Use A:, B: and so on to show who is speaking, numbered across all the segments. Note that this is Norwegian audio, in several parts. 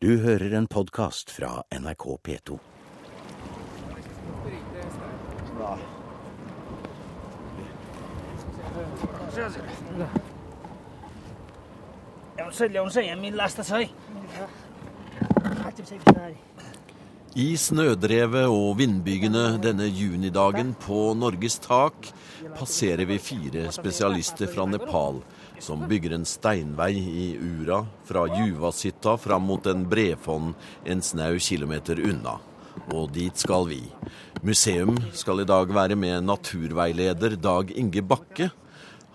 A: Du hører en podkast fra NRK P2.
B: I snødrevet og vindbygene denne junidagen på Norges tak passerer vi fire spesialister fra Nepal som bygger en steinvei i Ura fra Juvashytta fram mot en brefond en snau kilometer unna. Og dit skal vi. Museum skal i dag være med naturveileder Dag Inge Bakke.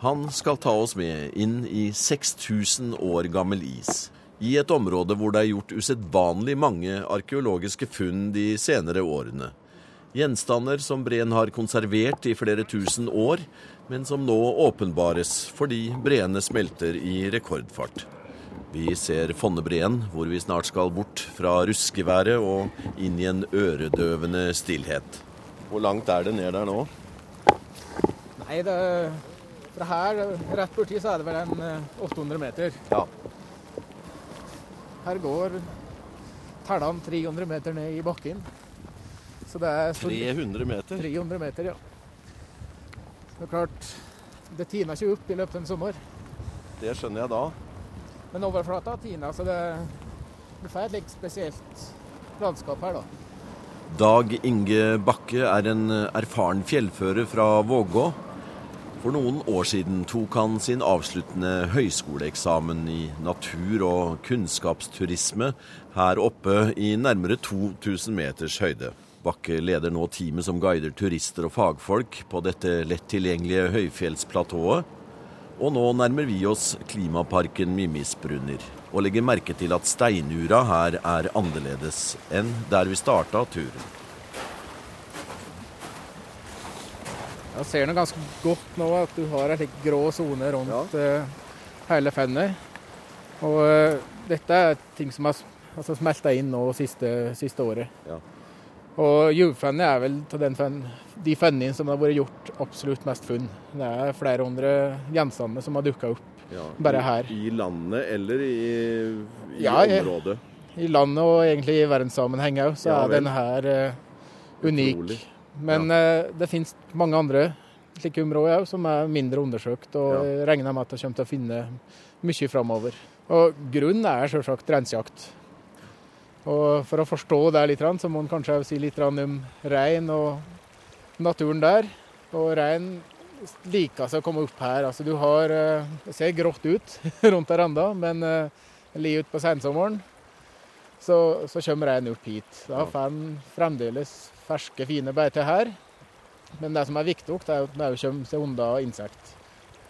B: Han skal ta oss med inn i 6000 år gammel is. I et område hvor det er gjort usedvanlig mange arkeologiske funn de senere årene. Gjenstander som breen har konservert i flere tusen år, men som nå åpenbares fordi breene smelter i rekordfart. Vi ser Fonnebreen, hvor vi snart skal bort fra ruskeværet og inn i en øredøvende stillhet. Hvor langt er det ned der nå?
C: Nei, det, fra her, rett borti, så er det vel en eh, 800 meter.
B: Ja.
C: Her går tellene 300 meter ned i bakken. Så det er så-
B: 300 meter?
C: 300 meter, ja. Det er klart, det tiner ikke opp i løpet av en sommer.
B: Det skjønner jeg da.
C: Men overflata tiner, så det, det får et litt spesielt landskap her, da.
B: Dag Inge Bakke er en erfaren fjellfører fra Vågå. For noen år siden tok han sin avsluttende høyskoleeksamen i natur- og kunnskapsturisme her oppe i nærmere 2000 meters høyde. Bakke leder nå teamet som guider turister og fagfolk på dette lett tilgjengelige høyfjellsplatået. Og nå nærmer vi oss klimaparken Mimmisbrunner, og legger merke til at steinura her er annerledes enn der vi starta turen.
C: Jeg ser nå ganske godt nå at du har slik grå sone rundt ja. hele fennet. Og eh, dette er ting som har altså, smelta inn nå siste, siste året.
B: Ja.
C: Og juvfennet er vel av den de fennene som har vært gjort absolutt mest funn. Det er flere hundre gjenstander som har dukka opp bare her.
B: I landet eller i, i
C: Ja,
B: området?
C: I landet og egentlig i verdenssammenheng òg, så
B: Ja
C: er denne her uh, unik.
B: Utrolig.
C: Men uh, det finnes mange andre slike områder òg som er mindre undersøkt, og
B: Ja.
C: regner med at de kommer til å finne mye framover. Og grunnen er selvsagt reinsjakt. Og for å forstå det litt, så må en kanskje si litt om rein og naturen der. Og rein liker seg å komme opp her. Altså du har eh, Det ser grått ut rundt her ennå, men li litt utpå sensommeren så, så kommer reinen opp hit. Da får en fremdeles ferske, fine beiter her. Men det som er viktig, det er at den kommer seg unna insekt.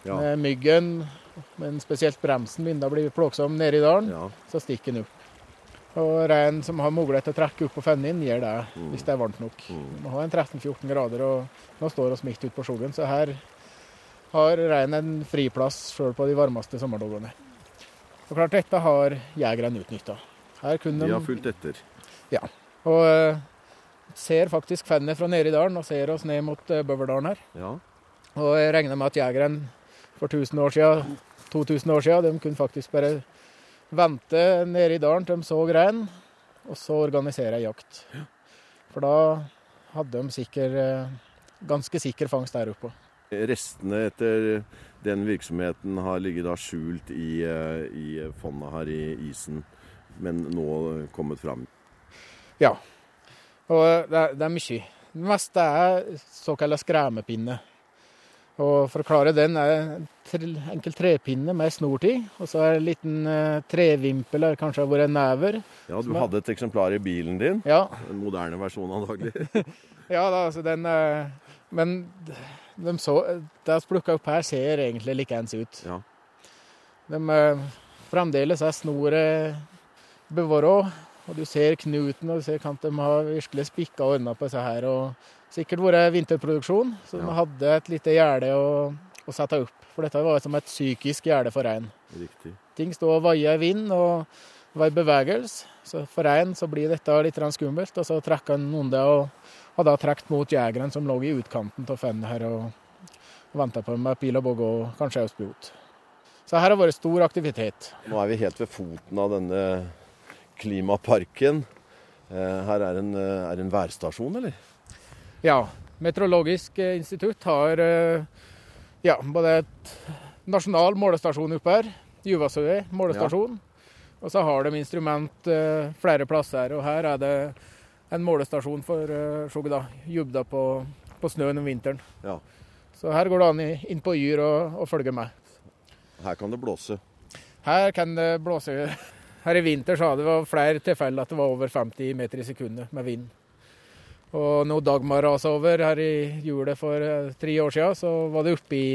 B: Ja.
C: Myggen, men spesielt bremsen begynner å bli plåksom nede i dalen,
B: Ja.
C: så stikker den opp. Og rein som har mulighet til å trekke opp på inn, gjør det
B: Mm.
C: hvis det er varmt nok.
B: Mm.
C: Vi har en 13-14 grader, og nå står vi midt ute på skogen, så her har reinen en friplass sjøl på de varmeste sommerdagene. Og klart, dette har jegerne utnytta. Her kunne
B: De har fulgt etter. Ja.
C: Og uh, ser faktisk fennet fra nede i dalen og ser oss ned mot uh, Bøverdalen her.
B: Ja.
C: Og jeg regner med at jegeren for 1000 år siden, 2000 år siden, de kunne faktisk bare vente nede i dalen til de så rein, og så organisere ei jakt. For da hadde de sikker, eh, ganske sikker fangst der oppe.
B: Restene etter den virksomheten har ligget da skjult i, eh, i fonna her i isen, men nå kommet fram.
C: Ja. Og det er, det er mye. Det meste er såkalt skremepinne. Og for å klare den er en tre- enkel trepinne med snor i, og så er det en liten eh, trevimpel, eller kanskje hvor en never.
B: Ja, du hadde et eksemplar i bilen din.
C: Ja,
B: En moderne versjon antagelig.
C: ja da, altså den eh, Men de så, det vi plukka opp her, ser egentlig likeens ut.
B: Ja.
C: De, eh, fremdeles er snoret bevart, og du ser knuten, og du ser at de har virkelig spikka og ordna på seg her. og Sikkert vært vinterproduksjon, så de
B: Ja.
C: hadde et lite gjerde å, å sette opp. For dette var som et psykisk gjerde for rein.
B: Riktig.
C: Ting står og vaia i vind og var i bevegelse. Så for rein så blir dette litt skummelt. Og så trekker han noen det og hadde trukket mot jegeren som lå i utkanten av fennet her og, og venta på med pil og bogge og kanskje også spjot. Så her har vært stor aktivitet.
B: Nå er vi helt ved foten av denne klimaparken. Eh, her er en, eh, er en værstasjon, eller?
C: Ja. Meteorologisk eh, institutt har eh, ja, både et nasjonal målestasjon oppe her, Juvasøy målestasjon, og så har de instrument eh, flere plasser. Og her er det en målestasjon for uh, se på, på snøen om vinteren.
B: Ja.
C: Så her går det an inn på Yr og, og følge med.
B: Her kan det blåse.
C: Her kan det blåse Her i vinter så hadde det vært flere tilfeller at det var over 50 meter i sekundet med vind. Og når Dagmar rasa over her i jula for eh, tre år siden, så var det oppe i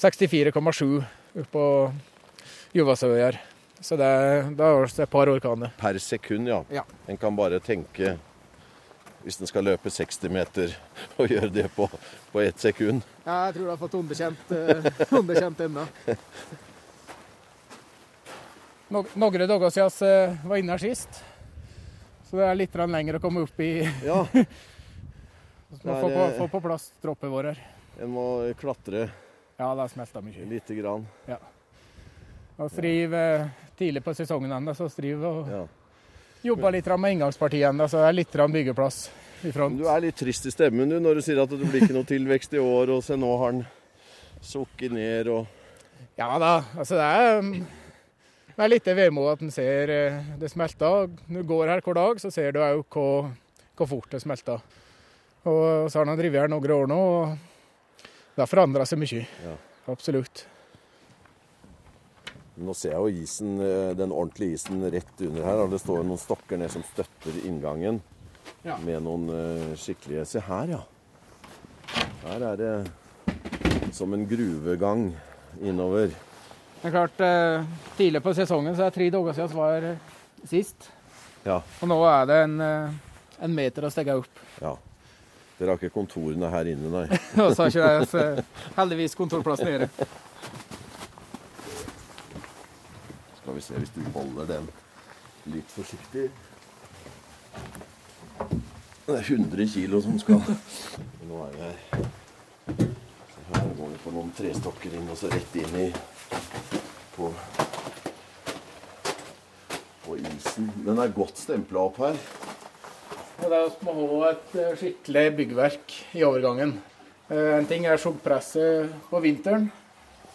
C: 64,7 oppå på Juvasøyer. Så det, det er også et par orkaner.
B: Per sekund, ja.
C: Ja.
B: En kan bare tenke hvis en skal løpe 60 meter og gjøre det på, på ett sekund.
C: Ja, jeg tror du har fått underkjent, uh, underkjent ennå. Noen dager siden jeg var inne her sist, så det er litt lenger å komme opp i.
B: Ja,
C: Så må få, på, få på plass troppet vår her.
B: en må klatre
C: Ja, det har smelta mye.
B: lite grann.
C: Og Striv eh, tidlig på sesongen ennå, så Striv og
B: Ja.
C: jobba litt med inngangspartiet ennå, så det er litt byggeplass i
B: Men
C: front.
B: Du er litt trist i stemmen du, når du sier at det blir ikke noe tilvekst i år, og se nå har den sukket ned og
C: Ja da, altså det er um, det er litt det vemodet at en ser eh, det smelter. Når du går her hver dag, så ser du òg hvor, hvor fort det smelter. Og så har han drevet her noen år nå, og det har forandra seg mye.
B: Ja.
C: Absolutt.
B: Nå ser jeg jo isen, eh, den ordentlige isen rett under her. Det står noen stokker ned som støtter inngangen
C: Ja.
B: med noen eh, skikkelige Se her, ja. Her er det som en gruvegang innover.
C: Det er klart, Tidligere tidlig på sesongen så er det tre dager siden vi var eh, sist.
B: Ja.
C: Og nå er det en, eh, en meter å stegge opp.
B: ja. Dere har ikke kontorene her inne, nei.
C: Vi så har ikke det så heldigvis kontorplass nede.
B: Skal vi se hvis du holder den litt forsiktig. Det er 100 kilo som skal Nå er vi her. Så her går det på noen trestokker inn og så rett inn i på, på isen. Den er godt stempla opp her.
C: Og det er som må ha et eh, skikkelig byggverk i overgangen. Eh, En ting er sjokkpresset på vinteren.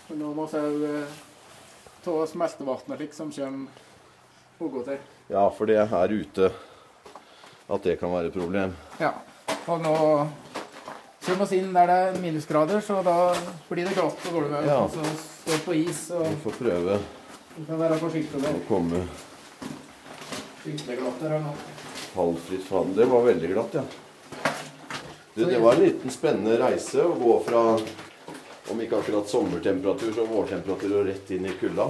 C: Men nå må vi òg ta smeltevannet slik som kommer og går til.
B: Ja, for det er her ute at det kan være et problem.
C: Ja. Og nå kommer oss inn der det er minusgrader, så da blir det glatt på gulvet.
B: Ja.
C: Så står på is, og
B: Vi får prøve
C: vi kan være forsiktige
B: å komme
C: skikkelig her nå.
B: halvfritt vann. Det var veldig glatt, ja. Du, det var en liten spennende reise å gå fra om ikke akkurat sommertemperatur, så vårtemperatur og rett inn i kulda.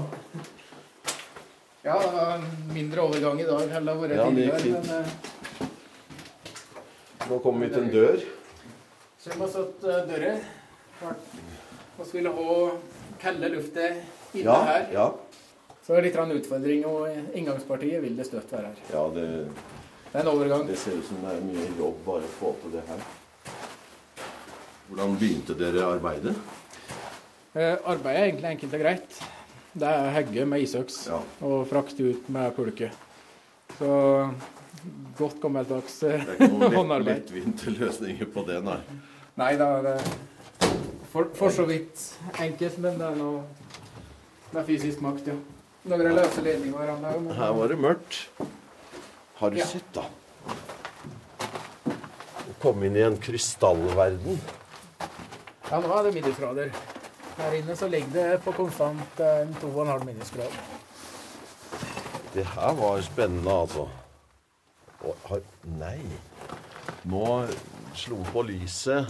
C: Ja, det var mindre overgang i dag enn det har vært
B: det
C: tidligere. Men eh,
B: Nå kommer vi til en dør.
C: Så vi har satt dører. Vi ville ha kalde lufta inne
B: Ja,
C: her.
B: ja.
C: Så er det litt en utfordring, og inngangspartiet vil det støtt være her.
B: ja det,
C: Det er en overgang.
B: det ser ut som det er mye jobb bare å få til det her. Hvordan begynte dere arbeidet?
C: Eh, arbeidet er egentlig enkelt og greit. Det er hegge med isøks
B: Ja.
C: og frakte ut med pulke. Så godt gammeldags håndarbeid.
B: Det er ikke noen lett, lettvinte løsninger på det, nei.
C: Nei det er for, for så vidt enkelt, men det er noe Det er fysisk makt, ja. Noen løse ledninger her. Men,
B: Her var det mørkt. Har du
C: Ja.
B: sett, da? Komme inn i en krystallverden.
C: Ja, nå er det minusgrader. Her inne så ligger det på konstant eh, en 2,5 minusgrad.
B: Det her var spennende, altså. Og, har, nei. Nå slo på lyset,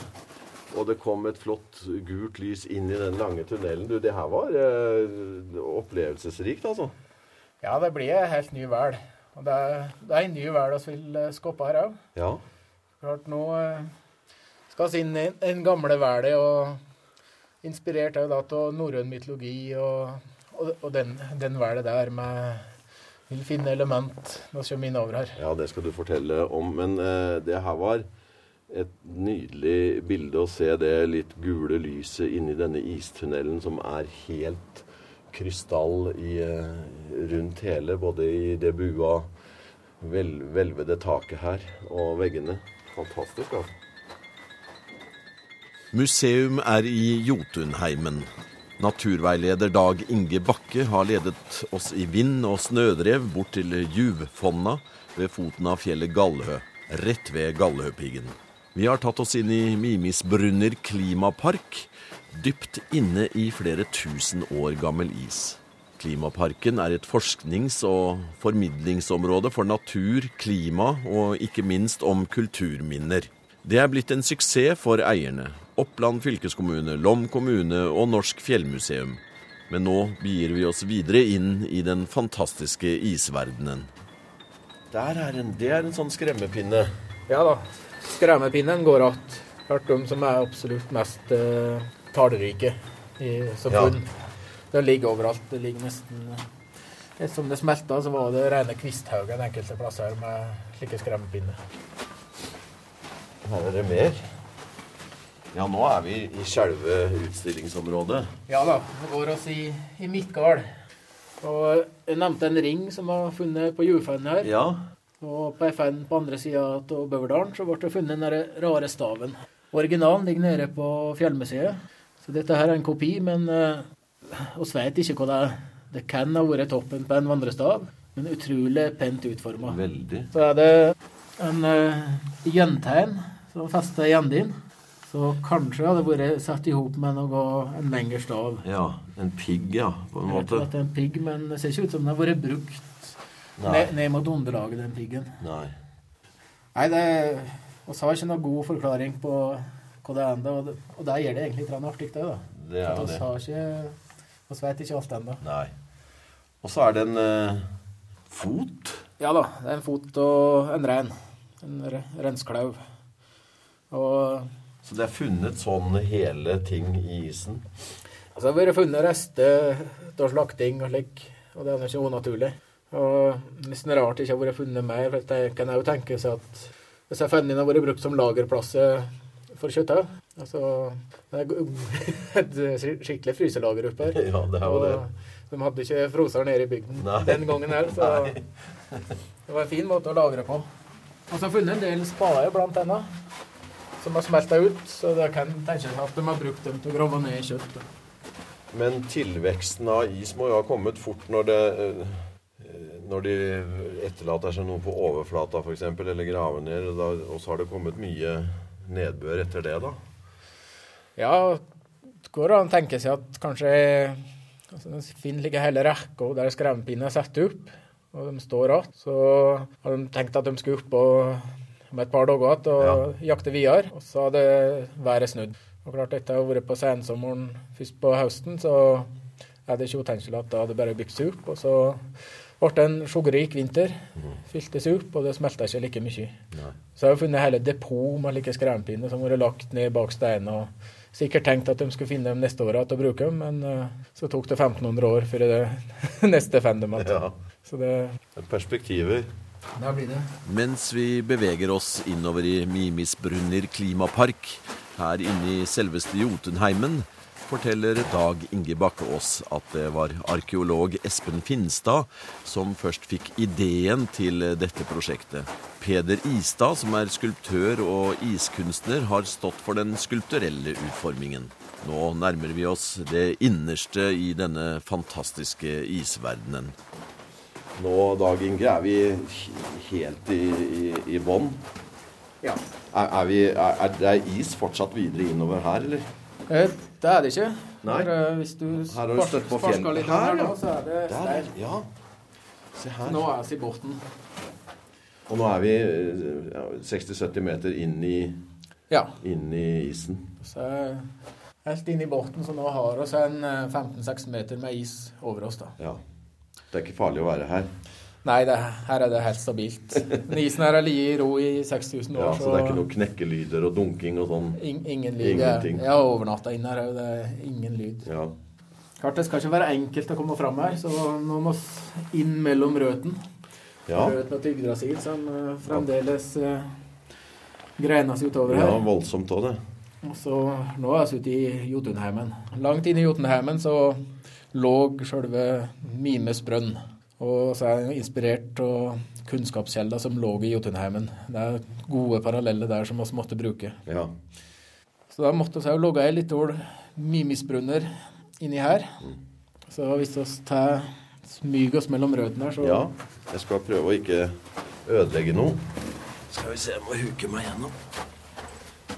B: og det kom et flott gult lys inn i den lange tunnelen. Du, det her var eh, opplevelsesrikt, altså.
C: Ja, det blir helt ny vel. Og det er, det er en ny vel vi vil skape her òg.
B: Ja.
C: Klart nå eh, skal vi inn i en gamle verden, og inspirert av norrøn mytologi og, og, og den, den verden der med Vil finne element når vi kommer innover her.
B: Ja, det skal du fortelle om. Men eh, det her var et nydelig bilde å se det litt gule lyset inni denne istunnelen som er helt krystall i, eh, rundt hele, både i det bua, vel, hvelvede taket her og veggene. Fantastisk, altså. Museum er i Jotunheimen. Naturveileder Dag Inge Bakke har ledet oss i vind og snødrev bort til Juvfonna ved foten av fjellet Gallhø, rett ved Gallhøpiggen. Vi har tatt oss inn i Mimisbrunner klimapark, dypt inne i flere tusen år gammel is. Klimaparken er et forsknings- og formidlingsområde for natur, klima og ikke minst om kulturminner. Det er blitt en suksess for eierne. Oppland fylkeskommune, Lom kommune og Norsk fjellmuseum. Men nå begir vi oss videre inn i den fantastiske isverdenen. Der er en, det er en sånn skremmepinne.
C: Ja da. Skremmepinnen går att. Hørt de som er absolutt mest eh, tallrike i, som
B: Ja.
C: Den ligger overalt. Det ligger nesten eh, Som det smelta, så var det rene kvisthaugen enkelte plasser med slike skremmepinner.
B: Her er det mer. Ja, nå er vi i selve utstillingsområdet.
C: Ja da. Det går oss i, i Midtgard. Og jeg nevnte en ring som var funnet på Jufenn her.
B: Ja.
C: Og på FN på andre sida av Bøverdalen så ble det funnet den rare staven. Originalen ligger nede på Fjellmuseet. Så dette her er en kopi, men uh, vet ikke hva det er. Det kan ha vært toppen på en vandrestav, men utrolig pent utforma. Så er det en uh, gjentegn som fester i enden. Så kanskje hadde vært satt i hop med noe, en lengre stav.
B: Ja. En pigg, ja, på en måte.
C: at det er en pigg, men det ser ikke ut som den har vært brukt ned, ned mot underlaget, den piggen.
B: Nei.
C: Nei, det Vi har ikke noen god forklaring på hva det er ennå, og det, og det gjør det egentlig litt artig, det. da.
B: Det er
C: det.
B: det.
C: har ikke Vi vet ikke alt ennå.
B: Nei. Og så er det en eh, fot.
C: Ja da, det er en fot og en rein. En re- rensklau. Og
B: Så det er funnet sånn hele ting i isen.
C: altså, det har vært funnet rester av slakting og slik, og det er ikke unaturlig. Og nesten rart det ikke har vært funnet mer, for det kan jeg jo tenke seg at hvis jeg finner fennene har vært brukt som lagerplasser for kjøttet, Altså, det er et skikkelig fryselager oppe her.
B: Ja, det er jo det.
C: De hadde ikke froser nede i bygden
B: Nei.
C: den gangen her, så
B: Nei.
C: det var en fin måte å lagre på. Og så har jeg funnet en del spader blant annet, som har smelta ut, så det kan tenkes at de har brukt dem til å grave ned kjøtt.
B: Men tilveksten av is må jo ha kommet fort når det eh, når de etterlater seg noe på overflata f.eks., eller graver ned. og så har det kommet mye nedbør etter det, da.
C: Ja, det går an å tenke seg at kanskje altså, Finn like hele rekka der skremmepinner er satt opp, og de står igjen. Så har de tenkt at de skulle opp og, om et par dager igjen og jakte videre. Og så hadde været snudd. Og klart etter å ha vært på sensommeren først på høsten, så er det ikke utenkelig at det hadde bare bygd seg opp. Og så ble det en skjoggerik vinter. Fylte seg opp, og det smelta ikke like mye.
B: Nei.
C: Så jeg har funnet hele depot med like skrempinner som har vært lagt ned bak steiner. Sikkert tenkt at de skulle finne dem neste år til å bruke dem, men eh, så tok det 1500 år før det neste igjen.
B: Ja.
C: Så det,
B: Perspektiver.
C: Der blir det.
B: Mens vi beveger oss innover i Mimisbrunner klimapark, her inne i selveste Jotunheimen, forteller Dag Inge oss at det var arkeolog Espen Finstad som først fikk ideen til dette prosjektet. Peder Istad, som er skulptør og iskunstner, har stått for den skulpturelle utformingen. Nå nærmer vi oss det innerste i denne fantastiske isverdenen. Nå, Dag Inge, er vi helt i, i, i bånn.
C: Ja.
B: Er, er, vi, er, er det is fortsatt videre innover her, eller?
C: Eh, Det er det ikke.
B: Nei.
C: For, eh, hvis du
B: Her har du støtt på fjellet.
C: litt
B: Her,
C: her,
B: ja.
C: så er det
B: Der,
C: stein.
B: ja. Se her.
C: Nå er vi i borten.
B: Og nå er vi eh, ja, 60-70 meter inn i,
C: Ja.
B: inn i isen.
C: Så helt inn i borten, så nå har vi en eh, 15-16 meter med is over oss. da.
B: Ja. Det er ikke farlig å være her.
C: Nei, det, her er det helt stabilt. Nisen isen her har ligget i ro i 6000 år.
B: Ja, så det er ikke noe knekkelyder og dunking og sånn.
C: In ingen lyd.
B: Ingenting.
C: Jeg har overnatta inne her òg, det er ingen lyd.
B: Ja.
C: Klart Det skal ikke være enkelt å komme fram her, så nå må vi inn mellom røten.
B: Ja.
C: Røten og tygdrasil som uh, fremdeles uh, greiner seg utover
B: ja, voldsomt òg, det.
C: Og så Nå er vi ute i Jotunheimen. Langt inn i Jotunheimen så lå selve Mimes brønn. Og så er jeg inspirert av kunnskapskjelder som lå i Jotunheimen. Det er gode paralleller der som vi måtte bruke.
B: Ja.
C: Så da måtte vi logge ei lita mimisbrunner inni her. Så hvis vi tar smyger oss mellom røttene her, så
B: ja. Jeg skal prøve å ikke ødelegge noe. Skal vi se, jeg må huke meg gjennom.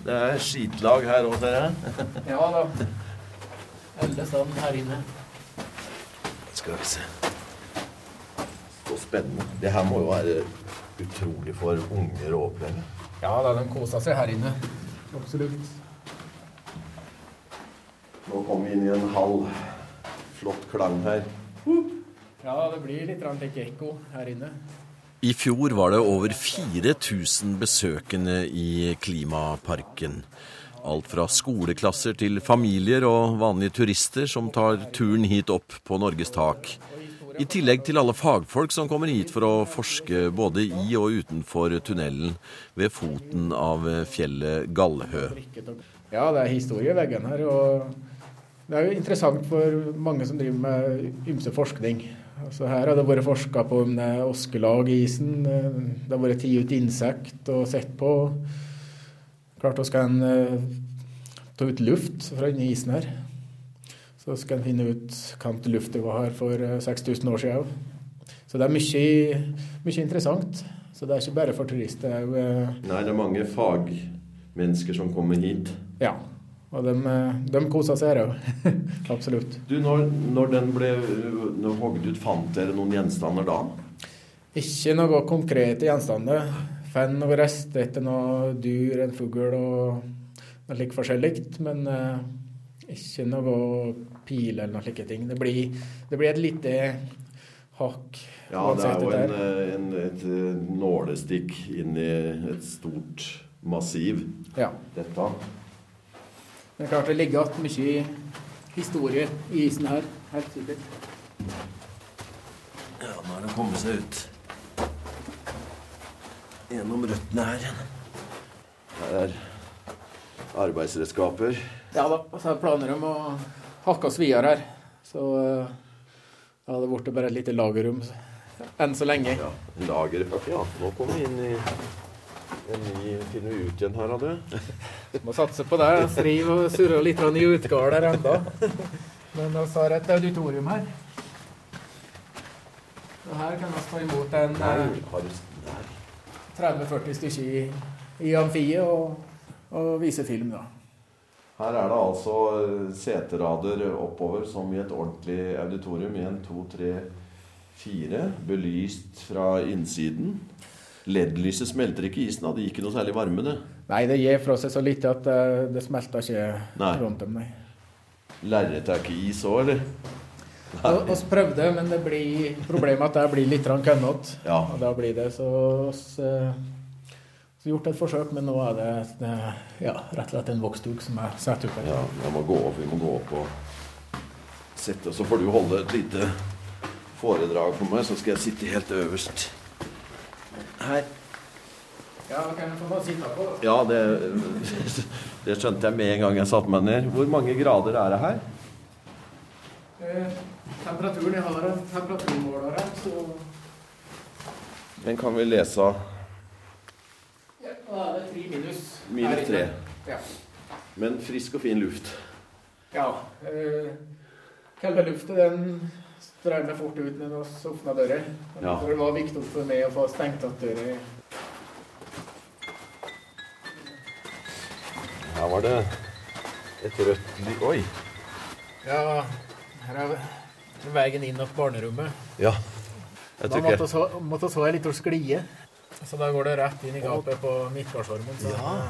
B: Det er skitlag her òg, ser jeg.
C: Ja da. Alle sammen her inne.
B: Skal vi se. Så spennende. Det her må jo være utrolig for unger å oppleve.
C: Ja da, de kosa seg her inne. Absolutt.
B: Nå kommer vi inn i en hall. flott klang her.
C: Ja, det blir litt like ekko her inne.
B: I fjor var det over 4000 besøkende i Klimaparken. Alt fra skoleklasser til familier og vanlige turister som tar turen hit opp på Norges tak. I tillegg til alle fagfolk som kommer hit for å forske både i og utenfor tunnelen ved foten av fjellet Gallhø.
C: Ja, det er historie i veggene her. og Det er jo interessant for mange som driver med ymse forskning. Altså her har det vært forska på om det er oskelag i isen. Det har vært tatt ut insekt og sett på. Klart vi kan uh, ta ut luft fra inni isen her. Så skal en finne ut hvilken luft det var her for uh, 6000 år siden. Så det er mye, mye interessant. Så det er ikke bare for turister. Det er uh,
B: Nei, det er mange fagmennesker som kommer hit.
C: ja. Og de, de koser seg her òg. Absolutt.
B: Du, når, når den ble hogd ut, fant dere noen gjenstander da?
C: Ikke noe konkrete gjenstander. Noe rester etter noe dyr, en fugl og noe like forskjellig. Men eh, ikke noe pil eller noe slike ting. Det blir, det blir et lite hakk.
B: Ja, det er jo en, en, et eh, nålestikk inn i et stort massiv,
C: Ja.
B: dette.
C: Men klart det ligger igjen mye historie i isen her. Helt sikkert.
B: Ja, nå har det kommet seg ut. Gjennom røttene her igjen. Her er arbeidsredskaper.
C: Ja da. Og så er det planer om å hakke oss videre her. Så eh, ja, det ble bare et lite lagerrom enn så lenge.
B: Ja, lager. Ja, nå kommer vi inn i en ny Finner vi ut igjen her, hadde
C: Må satse på det. Striv og surre litt i utgard der enda. Men vi har et auditorium her. Og her kan vi ta imot en
B: Nei,
C: eh,
B: har du.
C: 30-40 stykker i, i amfiet og, og vise film, da.
B: Her er det altså eh, seterader oppover som i et ordentlig auditorium. En, to, tre, fire. Belyst fra innsiden. LED-lyset smelter ikke isen. av, Det gir ikke noe særlig varme, det.
C: Nei, det gir fra seg så lite at det, det smelter ikke
B: Nei.
C: rundt dem, nei.
B: Lerret er ikke is òg, eller?
C: Og Vi prøvde, men det blir problemet at det blir litt kønnete.
B: Ja.
C: Og da blir det så vi eh, så gjort et forsøk, men nå er det, ja, rett og slett en voksduk som er satt opp her.
B: ja jeg må gå opp, vi må gå opp og sette oss. Så får du holde et lite foredrag for meg, så skal jeg sitte helt øverst. Her.
C: Ja, kan jeg få bare sitte på.
B: Ja, det, det skjønte jeg med en gang jeg satte meg ned. Hvor mange grader er det her?
C: Eh, temperaturen jeg har, temperaturmåler her, så
B: Den kan vi lese av.
C: ja, da er det tre minus.
B: Minus tre.
C: Ja.
B: Men frisk og fin luft.
C: ja Øh, Kalde lufta, den strømmer fort ut når vi åpner døra.
B: Ja.
C: Det var viktig for meg å få stengt igjen døra.
B: Her var det et rødt ly... Oi!
C: Ja, her er veien inn opp barnerommet.
B: Ja. Jeg
C: Da måtte så, måtte så en liten sklie. Så da går det rett inn i gapet på midtgardsormen. Så
B: Ja.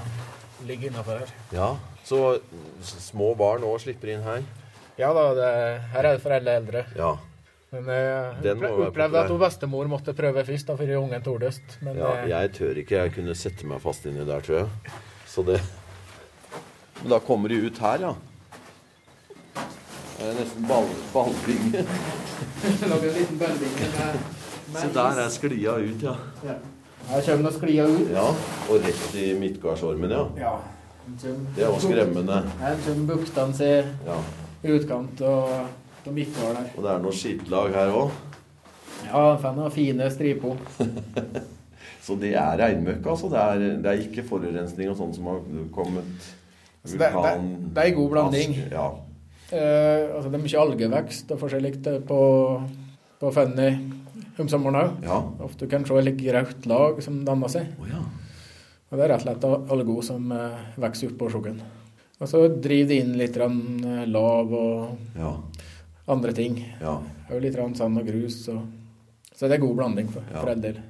C: ligger innafor her.
B: Ja. Så små barn òg slipper inn her?
C: Ja da, det, her er det for alle eldre.
B: Ja.
C: Men jeg
B: Den må
C: opple-
B: være
C: opplevde at hun bestemor måtte prøve først, da, før ungen tordest. Men
B: ja.
C: eh,
B: Jeg tør ikke. Jeg kunne sette meg fast inni der, tror jeg. Så det Men da kommer de ut her, ja. Det er nesten ball, ballbinge.
C: Lage en liten ballbinge med, med
B: Se der er sklia ut, ja.
C: Ja. Her kommer det sklia ut.
B: Ja, Og rett i midtgardsormen, ja.
C: Ja. kommer-
B: Det er jo skremmende.
C: Her kommer buktene seg
B: Ja.
C: i utkant, og på Midtgard der.
B: Og det er noe skitlag her òg.
C: Ja, får noen fine striper.
B: Så det er regnmøkk, altså. Det er, det er ikke forurensning og sånn som har kommet
C: Vulkan, det, det, det er en god blanding.
B: Ask, ja.
C: Eh, altså det er mye algevekst og forskjellig på, på Fønni om sommeren òg.
B: Ja.
C: Ofte kan se litt rødt lag som danner seg.
B: Oh, ja.
C: Og det er rett og slett algo som eh, vokser oppå skogen. Og så driver det inn litt grann, eh, lav og
B: Ja.
C: andre ting.
B: ja.
C: Og litt grann sand og grus. Og, så det er god blanding for,
B: Ja.
C: for en del.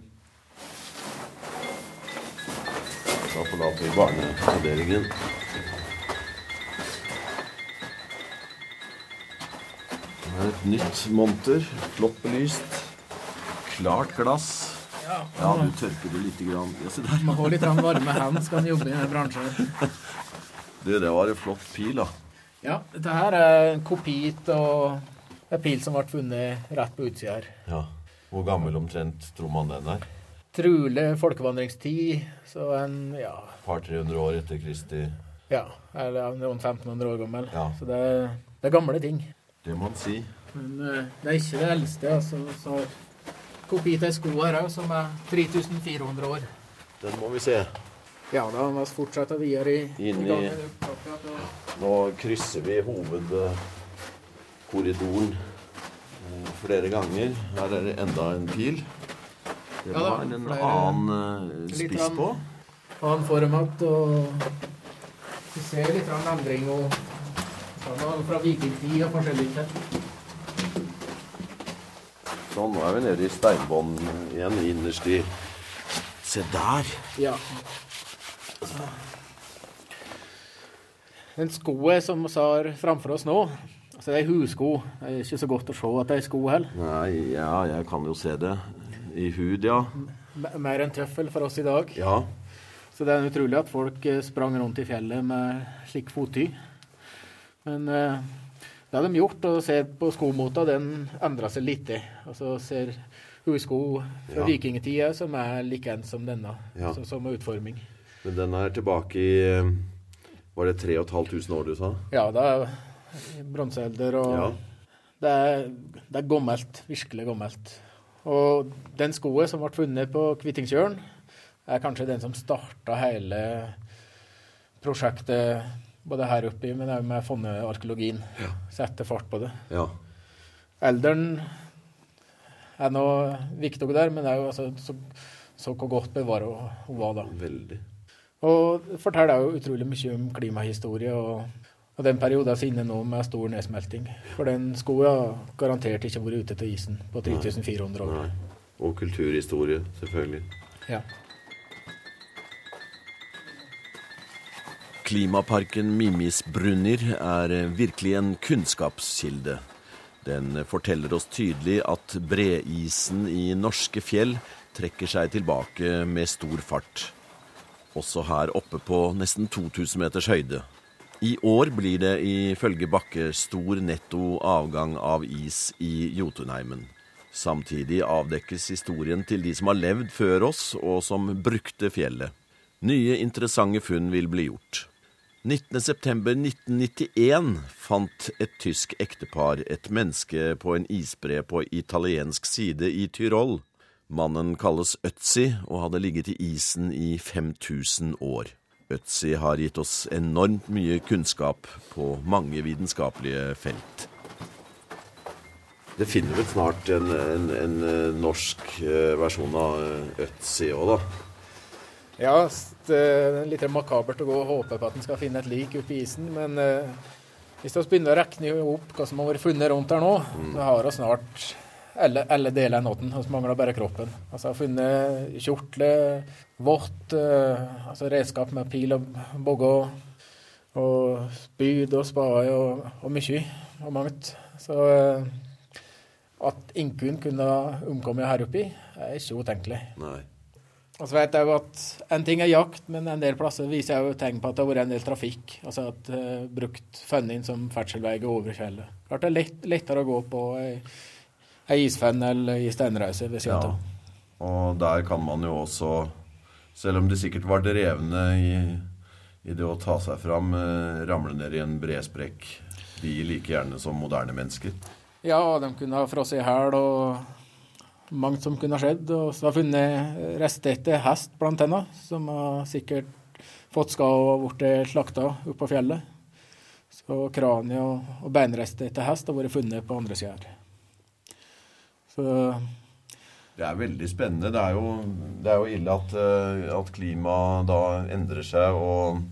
B: Da forlater vi barneavdelingen. Nytt monter. Flott belyst. Klart glass.
C: Ja,
B: du tørker det lite grann. Ja, se der.
C: Man har litt varme hender skal man jobbe i denne bransjen.
B: Du, det var en flott pil, da.
C: Ja, dette her er en kopi av en pil som ble funnet rett på utsida her.
B: Ja. Hvor gammel omtrent tror man den er?
C: Trolig folkevandringstid, så en ja,
B: par-tre hundre år etter Kristi
C: ja eller rundt 1500 år gammel.
B: Ja.
C: Så det er, det er gamle ting.
B: Det må man si.
C: Men eh, det er ikke det eldste. altså, så Kopi til sko her òg, som er 3400 år.
B: Den må vi se.
C: Ja, da vi fortsette videre i,
B: Inni, i-
C: gangen og-
B: Nå krysser vi hovedkorridoren eh, flere ganger. Her er det enda en pil. Det
C: Ja da,
B: var en annen eh,
C: Litt
B: spiss på.
C: annen format, og vi ser litt endring og fra vikingtid og forskjellig.
B: Sånn, nå er vi nede i steinbånden igjen, innerst i Se der!
C: Ja. Den skoen som vi har framfor oss nå, altså det er hussko. Det er ikke så godt å se at det er sko heller.
B: Nei, ja, jeg kan jo se det. I hud, ja.
C: M- Mer enn tøffel for oss i dag.
B: Ja.
C: Så det er utrolig at folk eh, sprang rundt i fjellet med slik fotty. Men eh, det har de gjort, og ser på skomota, den endrer seg litt. så ser hussko fra
B: Ja.
C: vikingtida som er likeens som denne.
B: Ja.
C: Altså som utforming.
B: Men den er tilbake i Var det 3500 år du sa?
C: Ja, det er bronsealder og
B: Ja.
C: det, er, det er gammelt. Virkelig gammelt. Og den skoen som ble funnet på Kvittingsjøren, er kanskje den som starta hele prosjektet både her oppe, men òg med fonnearkeologien. Sette fart på det.
B: Ja.
C: Elderen er nå viktig der, men òg altså, så, så hvor godt bevart hun var da.
B: Veldig.
C: Og forteller jo utrolig mye om klimahistorie og, og den perioden er inne nå med stor nedsmelting. For den skoen har garantert ikke vært ute til isen på 3400 år.
B: Nei. Og kulturhistorie, selvfølgelig.
C: Ja.
B: Klimaparken Mimisbrunner er virkelig en kunnskapskilde. Den forteller oss tydelig at bredisen i norske fjell trekker seg tilbake med stor fart. Også her oppe på nesten 2000 meters høyde. I år blir det ifølge Bakke stor netto avgang av is i Jotunheimen. Samtidig avdekkes historien til de som har levd før oss, og som brukte fjellet. Nye interessante funn vil bli gjort. 19.9.1991 fant et tysk ektepar et menneske på en isbre på italiensk side i Tyrol. Mannen kalles Ötzi og hadde ligget i isen i 5000 år. Ötzi har gitt oss enormt mye kunnskap på mange vitenskapelige felt. Det finner vel snart en, en, en eh, norsk eh, versjon av Øtzi Ötzi òg, da.
C: Ja, det er litt makabert å gå og håpe på at en skal finne et lik oppi isen, men eh, hvis vi begynner å regne opp hva som har vært funnet rundt her nå, så har vi snart alle, alle deler av nåten. Vi mangler bare kroppen. Altså, har funnet kjortle, vått, eh, altså redskap med pil og bogge og, og spyd og spade og, og mye og mangt. Så eh, at Inkun kunne omkommet her oppi, er ikke utenkelig.
B: Nei.
C: Og så vet jeg jo at En ting er jakt, men en del plasser viser jeg jo tegn på at det har vært en del trafikk. Altså at uh, brukt funnet som ferdselsvei over fjellet. Klart det er lett, lettere å gå på ei, ei isfenn eller ei steinrause ved siden
B: Ja.
C: av.
B: Og der kan man jo også, selv om de sikkert var drevne i, i det å ta seg fram, uh, ramle ned i en bredsprekk, de like gjerne som moderne mennesker.
C: Ja, de kunne ha frosset i hæl og mangt som kunne ha skjedd. Og så har funnet rester etter hest, blant annet, som har sikkert fått skade og blitt slakta på fjellet. Så kraniet og, og beinrester etter hest har vært funnet på andre sida her. Så
B: Det er veldig spennende. Det er jo, det er jo ille at, eh, at klimaet da endrer seg og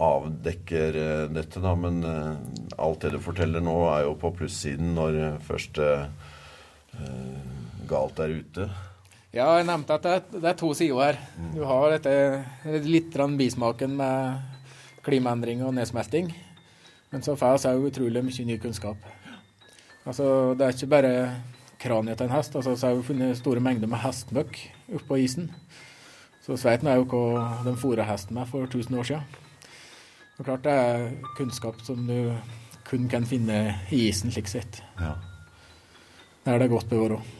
B: avdekker eh, dette, da. Men eh, alt det du forteller nå, er jo på plussiden når eh, først eh, eh, galt der ute.
C: Ja, jeg nevnte at det er, det er to sider her. Du har dette litt bismaken med klimaendring og nedsmelting. Men så får vi òg utrolig mye ny kunnskap. Altså, det er ikke bare kraniet til en hest. Altså, så har vi funnet store mengder med hestmøkk oppå isen. Så vi vet jo hva de fôra hesten med for 1000 år siden. Og klart det er kunnskap som du kun kan finne i isen, slik sett.
B: Ja.
C: Der er det godt bevart òg.